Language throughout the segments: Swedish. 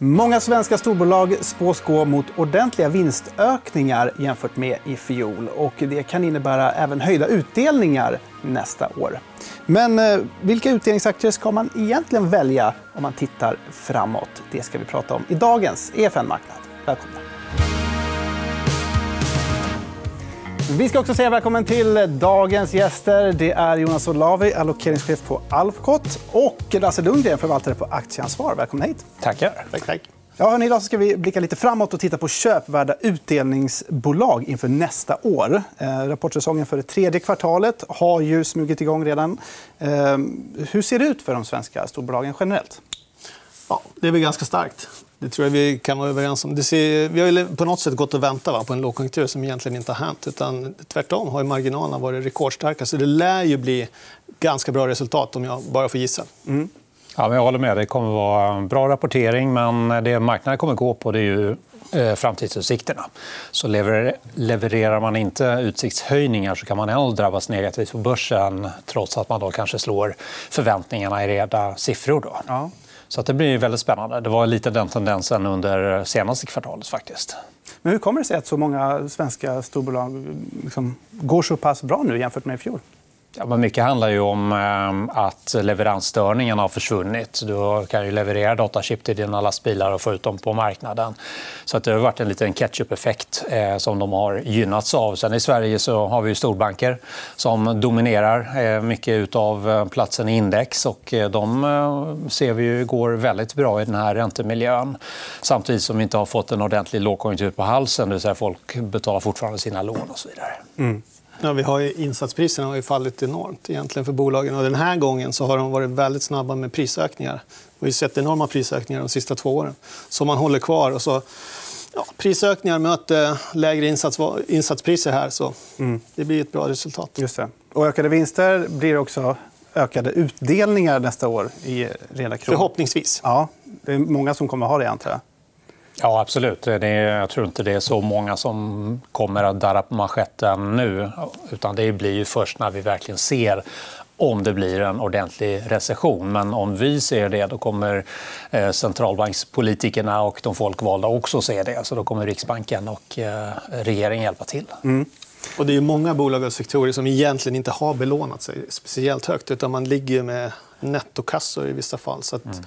Många svenska storbolag spås gå mot ordentliga vinstökningar jämfört med i fjol. Och det kan innebära även höjda utdelningar nästa år. Men eh, vilka utdelningsaktier ska man egentligen välja om man tittar framåt? Det ska vi prata om i dagens EFN Marknad. Välkomna. Vi ska också säga välkommen till dagens gäster. Det är Jonas Olavi, allokeringschef på Alfcot och Lasse Lundgren, förvaltare på Aktieansvar. Välkomna hit. Tackar. Tack, tack. Ja, hörni, idag ska vi blicka lite framåt och titta på köpvärda utdelningsbolag inför nästa år. Eh, rapportsäsongen för det tredje kvartalet har ju smugit igång redan. Eh, hur ser det ut för de svenska storbolagen generellt? Ja, det är väl ganska starkt. Det tror jag vi kan vara överens om. Ser, vi har på något sätt gått och väntat på en lågkonjunktur som egentligen inte har hänt. Utan tvärtom har marginalerna varit rekordstarka. Så det lär ju bli ganska bra resultat om jag bara får gissa. Mm. Ja, men jag håller med. Det kommer att vara bra rapportering. Men det marknaden kommer att gå på det är ju eh, framtidsutsikterna. Så levererar man inte utsiktshöjningar så kan man ändå drabbas negativt på börsen trots att man då kanske slår förväntningarna i reda siffror. Då. Ja. Så det blir väldigt spännande. Det var lite den tendensen under senaste kvartalet. faktiskt. Men hur kommer det sig att så många svenska storbolag liksom går så pass bra nu jämfört med i fjol? Ja, men mycket handlar ju om eh, att leveransstörningarna har försvunnit. Du kan ju leverera datachip till dina lastbilar och få ut dem på marknaden. Så att det har varit en liten ketchup-effekt eh, som de har gynnats av. Sen I Sverige så har vi storbanker som dominerar eh, mycket av platsen i index. Och de ser vi ju går väldigt bra i den här räntemiljön. Samtidigt som vi inte har fått en ordentlig lågkonjunktur på halsen. Det vill säga folk betalar fortfarande sina lån och så vidare. Mm. Ja, vi har ju, insatspriserna har ju fallit enormt egentligen för bolagen. Och den här gången så har de varit väldigt snabba med prisökningar. Vi har sett enorma prisökningar de sista två åren. Så man håller kvar. Och så, ja, prisökningar möter lägre insats, insatspriser här. Så mm. Det blir ett bra resultat. Just det. Och ökade vinster blir också ökade utdelningar nästa år i reda kronor. Förhoppningsvis. Ja, det är många som kommer att ha det, antar jag. Ja, absolut. Det är, jag tror inte det är så många som kommer att darra på manschetten nu. Utan det blir ju först när vi verkligen ser om det blir en ordentlig recession. Men om vi ser det, då kommer eh, centralbankspolitikerna och de folkvalda också se det. Så då kommer Riksbanken och eh, regeringen hjälpa till. Mm. Och det är många bolag och sektorer som egentligen inte har belånat sig speciellt högt. utan Man ligger med nettokassor i vissa fall. Så att... mm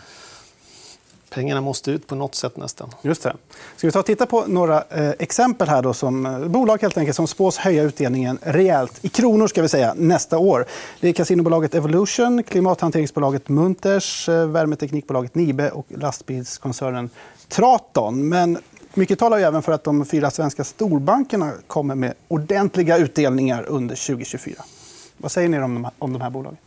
pengarna måste ut på något sätt nästan. Just det. Ska vi ta och titta på några eh, exempel här då som eh, bolag helt enkelt som spås höja utdelningen rejält i kronor ska vi säga nästa år. Det är kasinobolaget Evolution, klimathanteringsbolaget Munters, eh, värmeteknikbolaget Nibe och lastbilskoncernen Traton. Men mycket talar ju även för att de fyra svenska storbankerna kommer med ordentliga utdelningar under 2024. Vad säger ni om de här bolagen?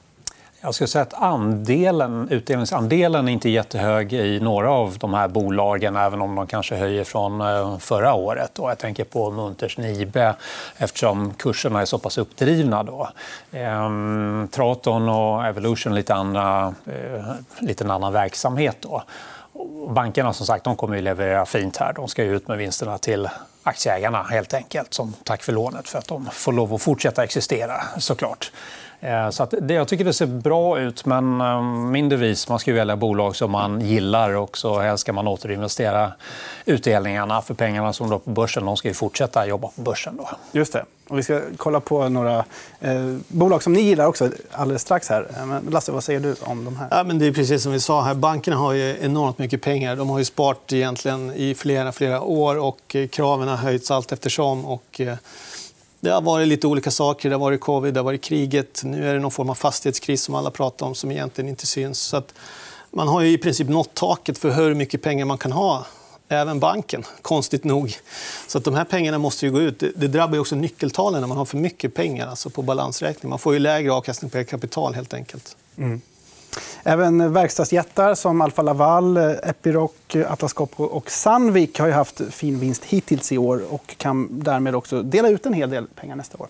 Jag skulle säga att andelen, utdelningsandelen är inte jättehög i några av de här bolagen även om de kanske höjer från eh, förra året. Jag tänker på Munters Nibe eftersom kurserna är så pass uppdrivna. Då. Ehm, Traton och Evolution lite, andra, eh, lite en annan verksamhet. Då. Bankerna som sagt, de kommer att leverera fint här. De ska ut med vinsterna till aktieägarna helt enkelt som tack för lånet för att de får lov att fortsätta existera såklart. Eh, så att det, jag tycker det ser bra ut, men eh, min devis man ska välja bolag som man gillar och så helst ska man återinvestera utdelningarna. För pengarna som då på börsen de ska ju fortsätta jobba på börsen. Då. Just det. Och vi ska kolla på några eh, bolag som ni gillar också alldeles strax. här. Eh, men Lasse, vad säger du om de här? Ja, men det är precis som vi sa. här. Bankerna har ju enormt mycket pengar. De har ju sparat egentligen i flera, flera år och kraven har höjts allt eftersom. Och, eh, det har varit lite olika saker. Det har varit covid, det har varit kriget. Nu är det någon form av fastighetskris som alla pratar om som egentligen inte syns. Så att man har i princip nått taket för hur mycket pengar man kan ha. Även banken, konstigt nog. Så att de här pengarna måste ju gå ut. Det drabbar ju också nyckeltalen när man har för mycket pengar alltså på balansräkningen. Man får ju lägre avkastning på kapital helt enkelt. Mm. Även verkstadsjättar som Alfa Laval, Epiroc, Atlas Copco och Sandvik har haft fin vinst hittills i år och kan därmed också dela ut en hel del pengar nästa år.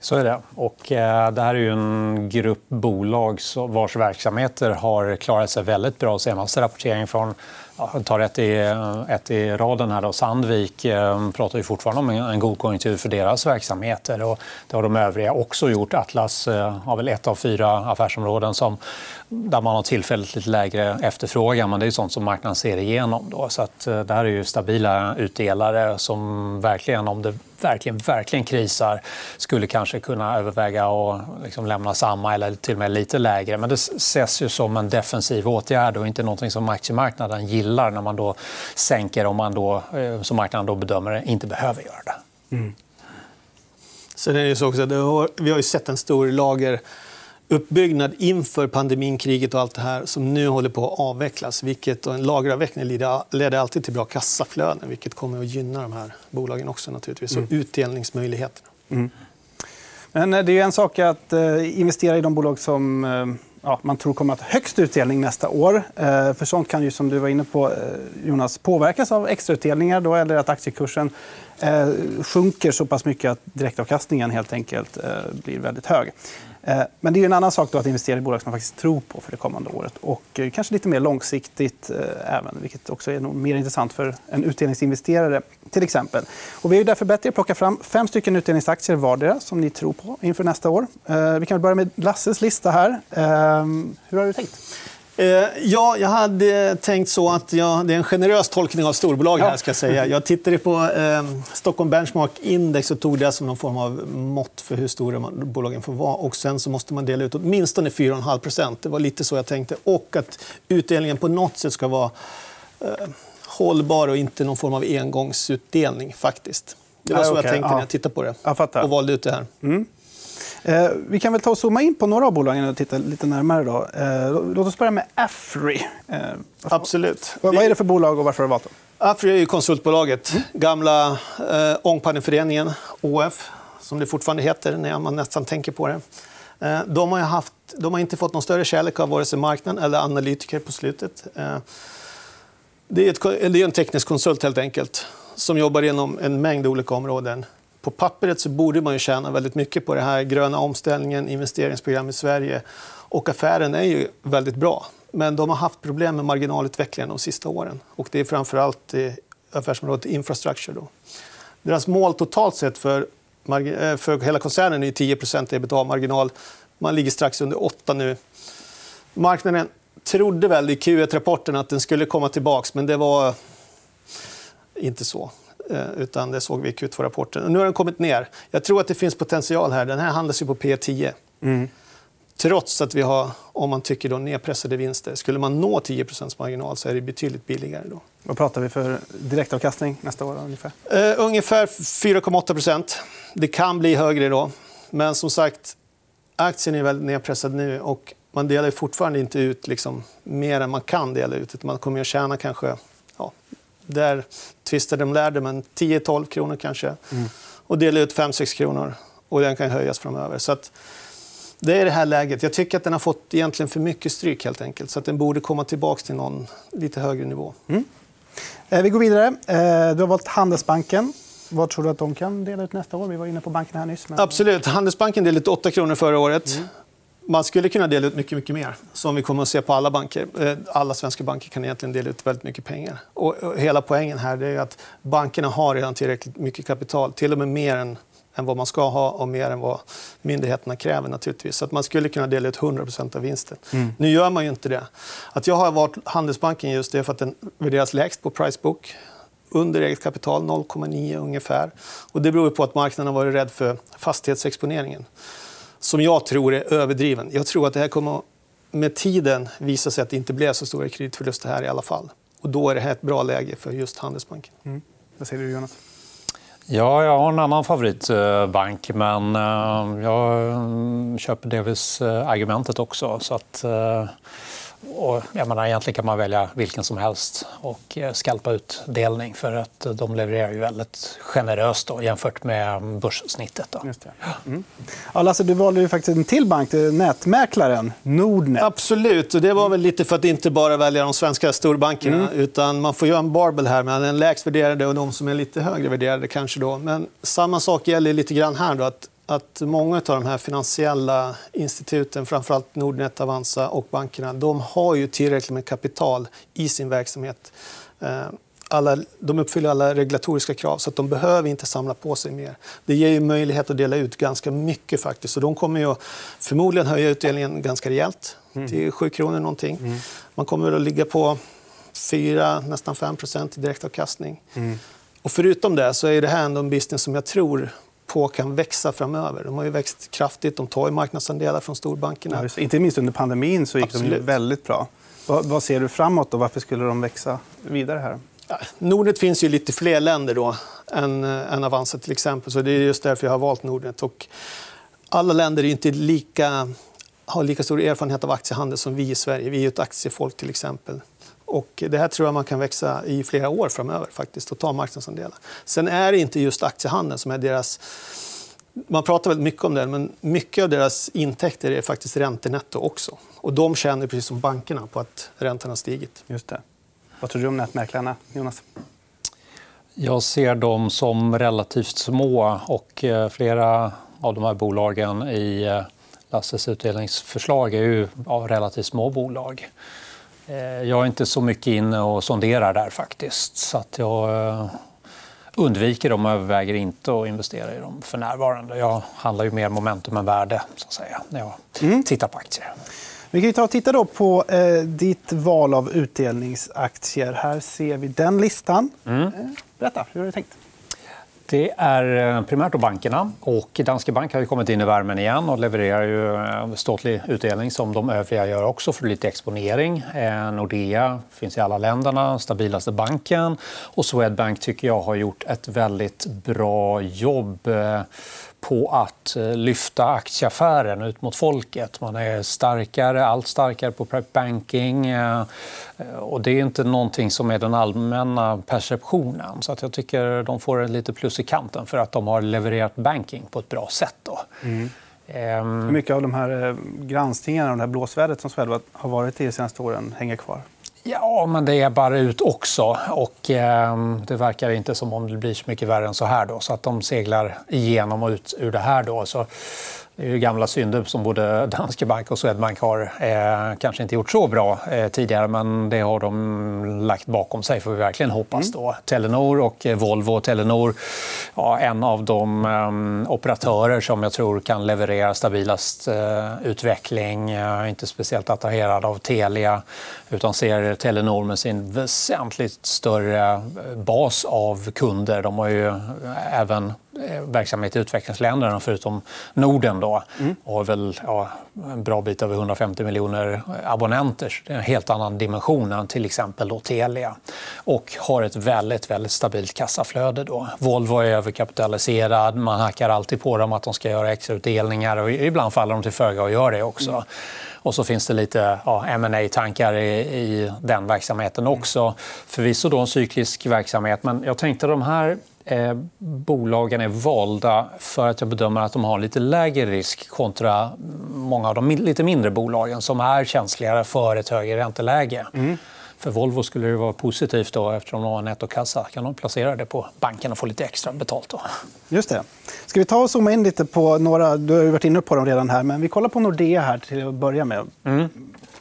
Så är det. Och, eh, det här är ju en grupp bolag vars verksamheter har klarat sig väldigt bra. Senaste rapporteringen från jag tar ett i, ett i raden här. Då. Sandvik eh, pratar ju fortfarande om en god konjunktur för deras verksamheter. Och det har de övriga också gjort. Atlas eh, har väl ett av fyra affärsområden som, där man har tillfälligt lite lägre efterfrågan. Men det är sånt som marknaden ser igenom. Då. Så att, eh, det här är ju stabila utdelare som verkligen, om det verkligen, verkligen krisar skulle kanske kunna överväga att liksom lämna samma eller till och med lite lägre. Men det ses ju som en defensiv åtgärd och inte något som aktiemarknaden gillar när man då sänker om man då, eh, som marknaden då bedömer inte behöver göra det. Mm. Sen är det så också, vi har ju sett en stor lager uppbyggnad inför pandemin, kriget och allt det här som nu håller på att avvecklas. Vilket, och en lageravveckling leder alltid till bra kassaflöden vilket kommer att gynna de här bolagen också naturligtvis. Mm. Och utdelningsmöjligheterna. Mm. Men eh, det är en sak att eh, investera i de bolag som eh, ja, man tror kommer att ha högst utdelning nästa år. För sånt kan ju, som du var inne på, Jonas, påverkas av extrautdelningar då, eller att aktiekursen sjunker så pass mycket att direktavkastningen helt enkelt blir väldigt hög. Eh, men det är en annan sak då att investera i bolag som man faktiskt tror på för det kommande året. Och eh, kanske lite mer långsiktigt eh, även, vilket också är mer intressant för en utdelningsinvesterare. till exempel. Och vi har därför bett er plocka fram fem stycken utdelningsaktier vardera som ni tror på inför nästa år. Vi kan börja med Lasses lista här. Hur har du tänkt? Eh, ja, jag hade tänkt så att jag, det är en generös tolkning av storbolag. här. Ska jag, säga. jag tittade på eh, Stockholm Benchmark Index och tog det som någon form av mått för hur stora bolagen får vara. Och sen så måste man dela ut åtminstone 4,5% Det var lite så jag tänkte. Och att utdelningen på något sätt ska vara eh, hållbar och inte någon form av engångsutdelning. faktiskt. Det var så jag tänkte när jag tittade på det och valde ut det här. Mm. Eh, vi kan väl ta och zooma in på några av bolagen och titta lite närmare. Då. Eh, låt oss börja med Afry. Eh, Absolut. Vad är det för bolag och varför har du valt dem? Afry är ju konsultbolaget. Mm. Gamla eh, Ångpanneföreningen, ÅF, som det fortfarande heter när man nästan tänker på det. Eh, de, har haft, de har inte fått någon större kärlek av vare sig marknaden eller analytiker på slutet. Eh, det är, ett, det är en teknisk konsult helt enkelt som jobbar inom en mängd olika områden på pappret så borde man ju tjäna väldigt mycket på den här gröna omställningen, investeringsprogram i Sverige. Och affären är ju väldigt bra. Men de har haft problem med marginalutvecklingen de sista åren. Och det är framför allt affärsområdet infrastructure. Då. Deras mål totalt sett för, eh, för hela koncernen är 10 ebitda-marginal. Man ligger strax under 8 nu. Marknaden trodde väl i Q1-rapporten att den skulle komma tillbaka, men det var inte så. Eh, utan det såg vi i Q2-rapporten. Nu har den kommit ner. Jag tror att det finns potential här. Den här handlas ju på P10. Mm. Trots att vi har, om man tycker då, nedpressade vinster. Skulle man nå 10% marginal så är det betydligt billigare. Då. Vad pratar vi för direktavkastning nästa år? Ungefär, uh, ungefär 4,8% Det kan bli högre då. Men som sagt, aktien är väldigt nedpressad nu. och Man delar fortfarande inte ut liksom, mer än man kan dela ut. Man kommer att tjäna kanske där tvistar de lärde, men 10-12 kronor kanske. Mm. Och dela ut 5-6 kronor. Och den kan höjas framöver. Så att, det är det här läget. Jag tycker att den har fått egentligen för mycket stryk. helt enkelt. Så att den borde komma tillbaka till någon lite högre nivå. Mm. Eh, vi går vidare. Eh, du har valt Handelsbanken. Vad tror du att de kan dela ut nästa år? Vi var inne på banken här nyss. Men... Absolut. Handelsbanken delade ut 8 kronor förra året. Mm. Man skulle kunna dela ut mycket, mycket mer, som vi kommer att se på alla banker. Eh, alla svenska banker kan egentligen dela ut väldigt mycket pengar. Och hela poängen här är att bankerna har redan tillräckligt mycket kapital, till och med mer än, än vad man ska ha och mer än vad myndigheterna kräver. naturligtvis. Så att man skulle kunna dela ut 100% av vinsten. Mm. Nu gör man ju inte det. Att jag har valt Handelsbanken just det för att den värderas lägst på Pricebook under eget kapital, 0,9 ungefär. Och det beror på att marknaden har varit rädd för fastighetsexponeringen som jag tror är överdriven. Jag tror att det här kommer med tiden visa sig att det inte blev så stora kreditförluster här i alla fall. Och då är det här ett bra läge för just Handelsbanken. Mm. Vad säger du, Jonas? Ja, jag har en annan favoritbank, men eh, jag mm, köper delvis eh, argumentet också. Så att, eh, och jag menar, egentligen kan man välja vilken som helst och eh, skalpa ut delning för att de levererar ju väldigt generöst då, jämfört med börssnittet. Då. Just det. Mm. Ja, Lasse, du valde ju faktiskt en till bank, nätmäklaren Nordnet. Absolut. Och det var väl lite för att inte bara välja de svenska storbankerna. Mm. utan Man får göra en barbel här mellan den lägst värderade och de som är lite högre värderade. Kanske då. Men samma sak gäller lite grann här. Då, att att många av de här finansiella instituten, framförallt Nordnet, Avanza och bankerna, de har ju tillräckligt med kapital i sin verksamhet. Eh, alla, de uppfyller alla regulatoriska krav, så att de behöver inte samla på sig mer. Det ger ju möjlighet att dela ut ganska mycket. faktiskt. Så de kommer ju förmodligen höja utdelningen ganska rejält, mm. till 7 kronor. Någonting. Mm. Man kommer att ligga på 4, nästan 5% i direktavkastning. Mm. Och förutom det så är det här ändå en business som jag tror på kan växa framöver. De har ju växt kraftigt. De tar ju marknadsandelar från storbankerna. Ja, inte minst under pandemin så gick Absolut. de väldigt bra. Vad, vad, ser du framåt? Då? Varför skulle de växa vidare? här? Ja, Nordnet finns ju lite fler länder då, än, än Avanza. till exempel. Så det är just därför jag har valt Nordnet. Och alla länder är inte lika, har lika stor erfarenhet av aktiehandel som vi i Sverige. Vi är ett aktiefolk. till exempel. Och det här tror jag man kan växa i flera år framöver faktiskt, och ta marknadsandelar. Sen är det inte just aktiehandeln som är deras... Man pratar väldigt mycket om det, men mycket av deras intäkter är faktiskt räntenetto också. Och de tjänar precis som bankerna på att räntan har stigit. Just det. Vad tror du om nätmäklarna, Jonas? Jag ser dem som relativt små. och eh, Flera av de här bolagen i eh, Lasses utdelningsförslag är ju relativt små bolag. Eh, jag är inte så mycket inne och sonderar där faktiskt. Så att jag eh, undviker dem och överväger inte att investera i dem för närvarande. Jag handlar ju mer momentum än värde så att säga, när jag mm. tittar på aktier. Vi kan ta och titta då på eh, ditt val av utdelningsaktier. Här ser vi den listan. Mm. Eh, berätta, hur har du tänkt? Det är eh, primärt då bankerna. Och Danske Bank har kommit in i värmen igen och levererar ju eh, ståtlig utdelning som de övriga gör också för lite exponering. Eh, Nordea finns i alla länderna, stabilaste banken. Och Swedbank tycker jag har gjort ett väldigt bra jobb på att eh, lyfta aktieaffären ut mot folket. Man är starkare, allt starkare på prep banking. Eh, och det är inte någonting som är den allmänna perceptionen. Så att jag tycker de får lite plus i kanten för att de har levererat banking på ett bra sätt. Då. Mm. Ehm... Hur mycket av de här eh, granskningarna och det här blåsvädret som Swedbank har varit i de senaste åren hänger kvar? Ja, men det är bara ut också. Och, eh, det verkar inte som om det blir så mycket värre än så här. Då, så att de seglar igenom och ut ur det här. Då. Så det är ju gamla synder som både Danske Bank och Swedbank har eh, kanske inte gjort så bra eh, tidigare men det har de lagt bakom sig, får vi verkligen hoppas. Då. Mm. Telenor och eh, Volvo. Telenor ja, en av de eh, operatörer som jag tror kan leverera stabilast eh, utveckling. Jag är inte speciellt attraherad av Telia utan ser Telenor med sin väsentligt större eh, bas av kunder. De har ju även verksamhet i utvecklingsländerna förutom Norden. Då, mm. och har väl ja, en bra bit över 150 miljoner abonnenter. Det är en helt annan dimension än till exempel då Telia. Och har ett väldigt, väldigt stabilt kassaflöde. Då. Volvo är överkapitaliserad. Man hackar alltid på dem att de ska göra extrautdelningar. Och ibland faller de till föga och gör det också. Mm. Och så finns det lite ja, ma tankar i, i, den verksamheten också. Förvisso då en cyklisk verksamhet, men jag tänkte de här eh, bolagen är valda för att jag bedömer att de har lite lägre risk kontra många av de lite mindre bolagen som är känsligare för ett högre ränteläge. Mm. För Volvo skulle det vara positivt då, eftersom de har nettokassa. kan de placera det på banken och få lite extra betalt. Då. Just det. Ska vi ta och zooma in lite på några... Du har varit inne på dem redan. här. Men vi kollar på Nordea här till att börja med. Mm.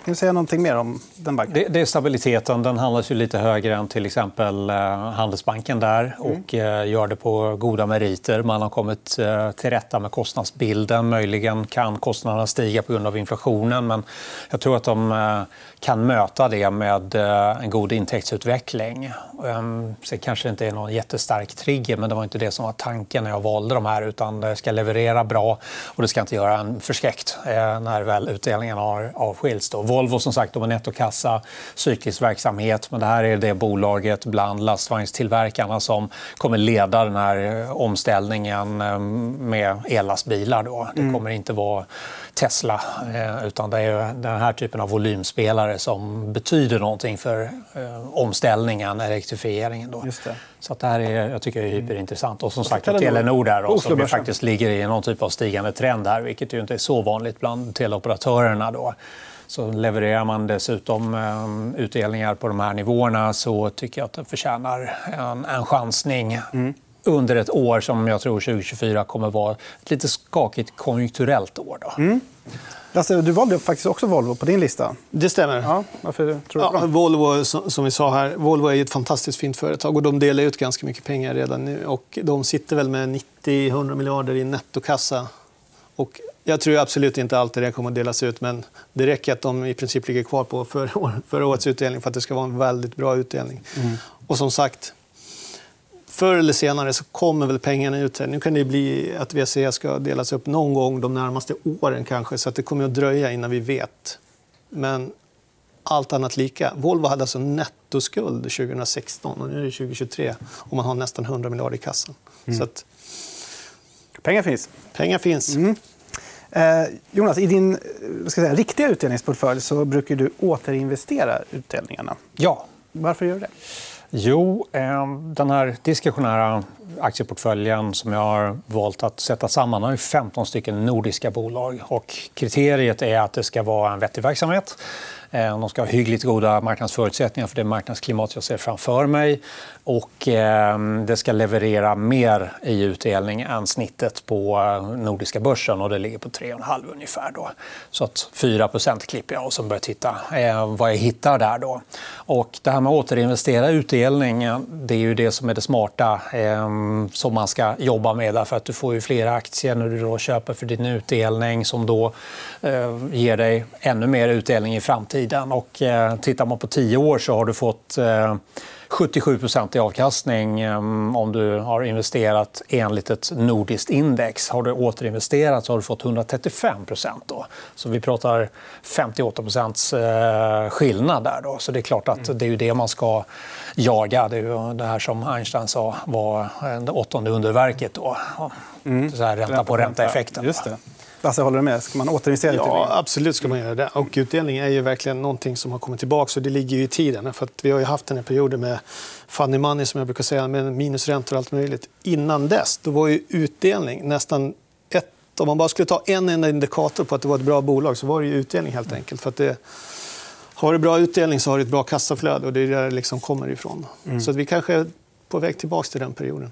Kan du säga någonting mer om den banken? Det, det är stabiliteten. Den handlas ju lite högre än till exempel eh, Handelsbanken där mm. och mm. gör det på goda meriter. Man har kommit eh, till rätta med kostnadsbilden. Möjligen kan kostnaderna stiga på grund av inflationen men jag tror att de kan möta det med en god intäktsutveckling. Ehm, sen kanske det inte är någon jättestark trigger men det var inte det som var tanken när jag valde de här. utan Det ska leverera bra och det ska inte göra en förskräckt när väl utdelningen har avskilts. Volvo som sagt, de har nettokassa, cyklisk verksamhet. Men det här är det bolaget bland lastvagnstillverkarna som kommer leda den här eh, omställningen eh, med ellastbilar. Då. Det mm. kommer inte vara Tesla. Eh, utan det är den här typen av volymspelare som betyder någonting för omställningen, elektrifieringen. Då. Så att det här är, jag tycker är hyperintressant. Och som sagt, Telenor där då, som faktiskt ligger i någon typ av stigande trend här, vilket ju inte är så vanligt bland teleoperatörerna. Då. Så levererar man dessutom eh, utdelningar på de här nivåerna så tycker jag att det förtjänar en, en chansning. Mm. under ett år som jag tror 2024 kommer att vara ett lite skakigt konjunkturellt år. Då. Mm. Lasse, du valde faktiskt också Volvo på din lista. Det stämmer. Ja, varför tror du ja, Volvo, som vi sa här, Volvo är ett fantastiskt fint företag och de delar ut ganska mycket pengar redan nu. Och de sitter väl med 90-100 miljarder i nettokassa. Och jag tror absolut inte allt det kommer att delas ut, men det räcker att de i princip ligger kvar på förra, år, förra årets utdelning för att det ska vara en väldigt bra utdelning. Mm. Och som sagt, förr eller senare så kommer väl pengarna ut. Här. Nu kan det bli att VCE ska delas upp någon gång de närmaste åren kanske, så att det kommer att dröja innan vi vet. Men allt annat lika. Volvo hade alltså nettoskuld 2016 och nu är det 2023 och man har nästan 100 miljarder i kassan. Mm. Så att... Pengar finns. Pengar finns. Mm. Eh, Jonas, i din ska säga, riktiga utdelningsportfölj så brukar du återinvestera utdelningarna. Ja. Varför gör du det? Jo, eh, den här diskretionära aktieportföljen som jag har valt att sätta samman har 15 stycken nordiska bolag. Och kriteriet är att det ska vara en vettig verksamhet. Eh, de ska ha hyggligt goda marknadsförutsättningar för det marknadsklimat jag ser framför mig. Och ehm, det ska leverera mer i utdelning än snittet på eh, nordiska börsen. och Det ligger på 3,5 ungefär. Då. Så att 4% klipper jag och börjar titta eh, vad jag hittar där. Då. Och det här med att återinvestera utdelning det är ju det som är det smarta ehm, som man ska jobba med. Därför att du får ju fler aktier när du då köper för din utdelning som då ger dig ännu mer utdelning i framtiden. Och, tittar man på tio år så har du fått 77 i avkastning ehm, om du har investerat enligt ett nordiskt index. Har du återinvesterat så har du fått 135 då. Så vi pratar 58 eh, skillnad där. Då. Så det är klart att det är det man ska jaga. Det är det här som Einstein sa var det åttonde underverket. Då. Mm. Så här, ränta på ränta-effekten. Just det. Lasse, håller du med? Ska man återinvestera Ja, absolut ska man göra det. Och utdelning är ju verkligen någonting som har kommit tillbaka. Och det ligger ju i tiden. För vi har ju haft den här perioden med funny money, som jag brukar säga, med minusräntor och allt möjligt. Innan dess då var ju utdelning nästan ett... Om man bara skulle ta en enda indikator på att det var ett bra bolag så var det ju utdelning helt enkelt. För det, har du bra utdelning så har du ett bra kassaflöde och det är där det liksom kommer ifrån. Mm. Så vi kanske är på väg tillbaka till den perioden.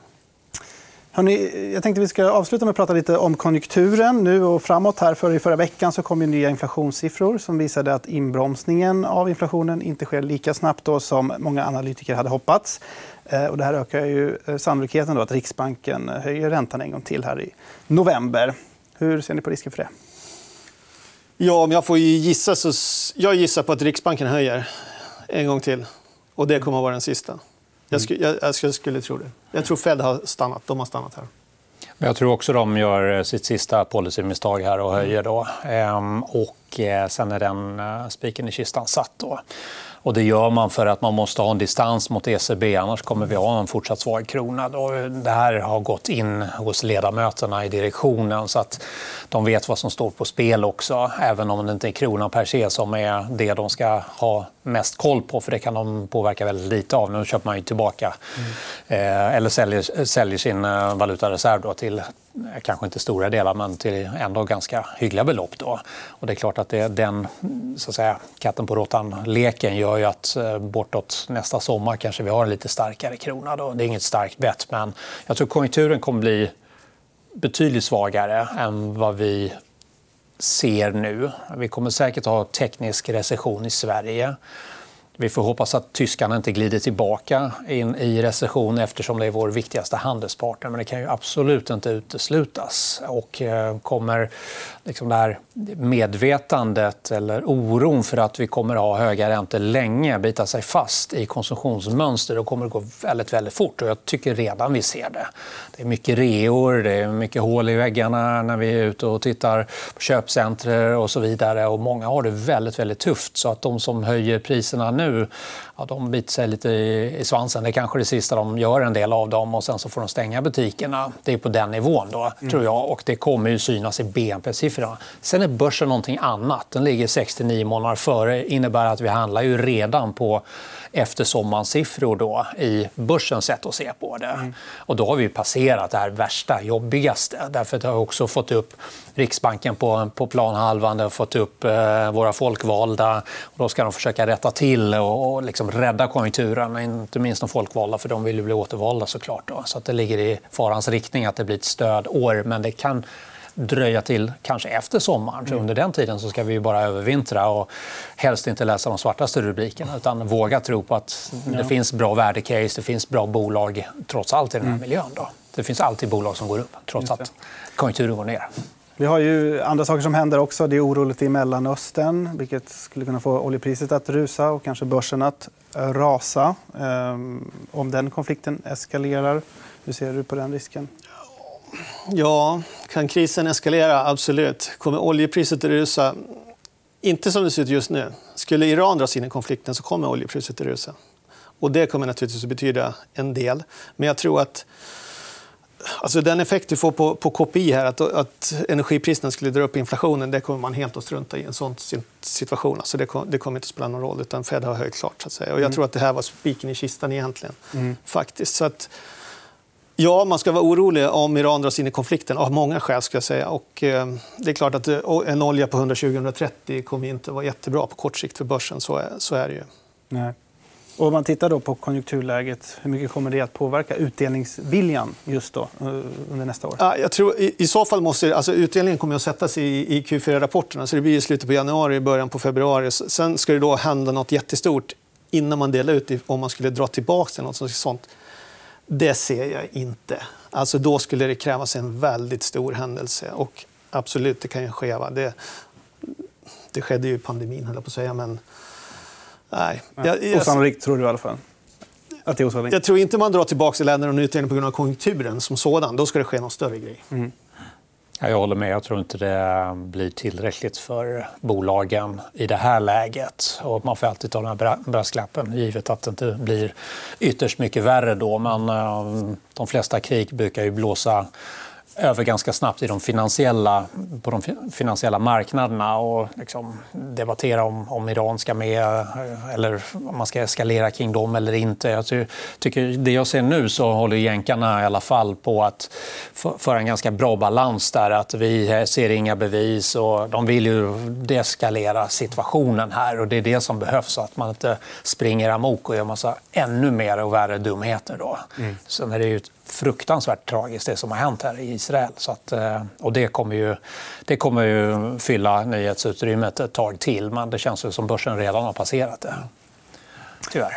Hörrni, jag tänkte vi ska avsluta med att prata lite om konjunkturen. Nu och framåt. Här för I förra veckan så kom nya inflationssiffror som visade att inbromsningen av inflationen inte sker lika snabbt då som många analytiker hade hoppats. Eh, och det här ökar ju eh, sannolikheten då att Riksbanken höjer räntan en gång till här i november. Hur ser ni på risken för det? Ja, om jag får gissa så... Jag gissar på att Riksbanken höjer en gång till. Och det kommer att vara den sista. Jag skulle, jag, jag skulle tro det. Jag tror Fed har stannat. De har stannat här. Men jag tror också de gör eh, sitt sista policymisstag här och höjer. Då. Ehm, och eh, sen är den eh, spiken i kistan satt. Då. Och det gör man för att man måste ha en distans mot ECB. Annars kommer vi ha en fortsatt svag krona. Det här har gått in hos ledamöterna i direktionen så att de vet vad som står på spel också. Även om det inte är kronan per se som är det de ska ha mest koll på. För det kan de påverka väldigt lite av. Nu köper man ju tillbaka mm. eller säljer, säljer sin eh, valutareserv till Eh, kanske inte stora delar, men till ändå ganska hyggliga belopp. Då. Och det är klart att det, den så att säga, katten på råttan-leken gör ju att eh, bortåt nästa sommar kanske vi har en lite starkare krona. Då. Det är inget starkt bett, men jag tror konjunkturen kommer bli betydligt svagare än vad vi ser nu. Vi kommer säkert ha teknisk recession i Sverige. Vi får hoppas att tyskarna inte glider tillbaka in i recession eftersom det är vår viktigaste handelspartner. Men det kan ju absolut inte uteslutas. Och eh, kommer liksom det här medvetandet eller oron för att vi kommer att ha höga räntor länge bita sig fast i konsumtionsmönster då kommer det gå väldigt, väldigt fort. Och jag tycker redan vi ser det. Det är mycket reor, det är mycket hål i väggarna när vi är ute och tittar på köpcentrer och så vidare. Och många har det väldigt, väldigt tufft. Så att de som höjer priserna nu euh, ja, de biter sig lite i, svansen. Det är kanske det sista de gör, en del av dem. och Sen så får de stänga butikerna. Det är på den nivån, då, mm. tror jag. Och det kommer ju synas i BNP-siffrorna. Sen är börsen någonting annat. Den ligger 69 månader före. Innebär att vi handlar ju redan på eftersommarsiffror då, i börsens sätt att se på det. Mm. Och då har vi passerat det här värsta, jobbigaste. Därför att har också fått upp Riksbanken på, på planhalvan, det har fått upp eh, våra folkvalda. Och då ska de försöka rätta till och, och liksom liksom rädda konjunkturen, inte minst de folkvalda, för de vill ju bli återvalda såklart. Då. Så att det ligger i farans riktning att det blir ett stödår. Men det kan dröja till kanske efter sommaren. Så mm. under den tiden så ska vi bara övervintra och helst inte läsa de svartaste rubrikerna utan våga tro på att det finns bra värdecase, det finns bra bolag trots allt i den här mm. miljön. Då. Det finns alltid bolag som går upp trots att konjunkturen går ner. Vi har ju andra saker som händer också. Det är oroligt i Mellanöstern vilket skulle kunna få oljepriset att rusa och kanske börsen att eh, rasa. Ehm, om den konflikten eskalerar, hur ser du på den risken? Ja, kan krisen eskalera? Absolut. Kommer oljepriset att rusa? Inte som det ser ut just nu. Skulle Iran dras in i konflikten så kommer oljepriset att rusa. Och det kommer naturligtvis att betyda en del. Men jag tror att Alltså den effekt du får på, på KPI här, att, att energipriserna skulle dra upp inflationen, det kommer man helt att strunta i en sån situation. Alltså det, det kommer inte att spela någon roll, utan Fed har höjt klart. Så att säga. Och jag mm. tror att det här var spiken i kistan egentligen. Mm. faktiskt. Så att, Ja, man ska vara orolig om Iran dras in i konflikten av många skäl. Ska jag säga. Och, eh, det är klart att eh, en olja på 120-130 kommer inte att vara jättebra på kort sikt för börsen. Så är, så är det ju. Nej. Och om man tittar då på konjunkturläget, hur mycket kommer det att påverka utdelningsviljan just då, eh, under nästa år? Ja, jag tror, i, I så fall måste alltså, utdelningen kommer att sättas i, i Q4-rapporterna. Så det blir i slutet på januari, början på februari. Sen ska det då hända nåt jättestort innan man delar ut om man skulle dra tillbaka något sånt. Det ser jag inte. Alltså, då skulle det krävas en väldigt stor händelse. Och absolut, det kan ju ske. Va? Det, det skedde ju i pandemin, höll jag på att säga. Men nej. Jag, jag, osannolikt, tror du i alla fall? Att det är osannolikt? Jag tror inte man drar tillbaka länder och utdelning på grund av konjunkturen som sådan. Då ska det ske någon större grej. Mm. Jag håller med. Jag tror inte det blir tillräckligt för bolagen i det här läget. Och man får alltid ta den här brasklappen, givet att det inte blir ytterst mycket värre då. Men eh, de flesta krig brukar ju blåsa över ganska snabbt i de finansiella, på de finansiella marknaderna och liksom debattera om, om Iran ska med eller om man ska eskalera kring dem eller inte. Jag tycker, det jag ser nu så håller jänkarna i alla fall på att föra en ganska bra balans där. Att vi ser inga bevis och de vill ju deeskalera situationen här och det är det som behövs så att man inte springer amok och gör massa ännu mer och värre dumheter. Då. Mm. Sen är det ju fruktansvärt tragiskt det som har hänt här i Israel. Så att, eh, och det kommer, ju, det kommer ju fylla nyhetsutrymmet ett tag till men det känns ju som börsen redan har passerat det. Tyvärr.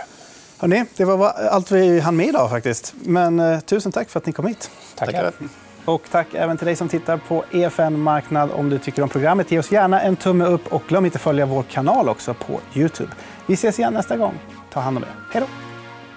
Hörrni, det var allt vi hann med idag. faktiskt. Men eh, tusen tack för att ni kom hit. Tackar. Och tack även till dig som tittar på EFN Marknad. Om du tycker om programmet, ge oss gärna en tumme upp och glöm inte att följa vår kanal också på Youtube. Vi ses igen nästa gång. Ta hand om er. Hej då!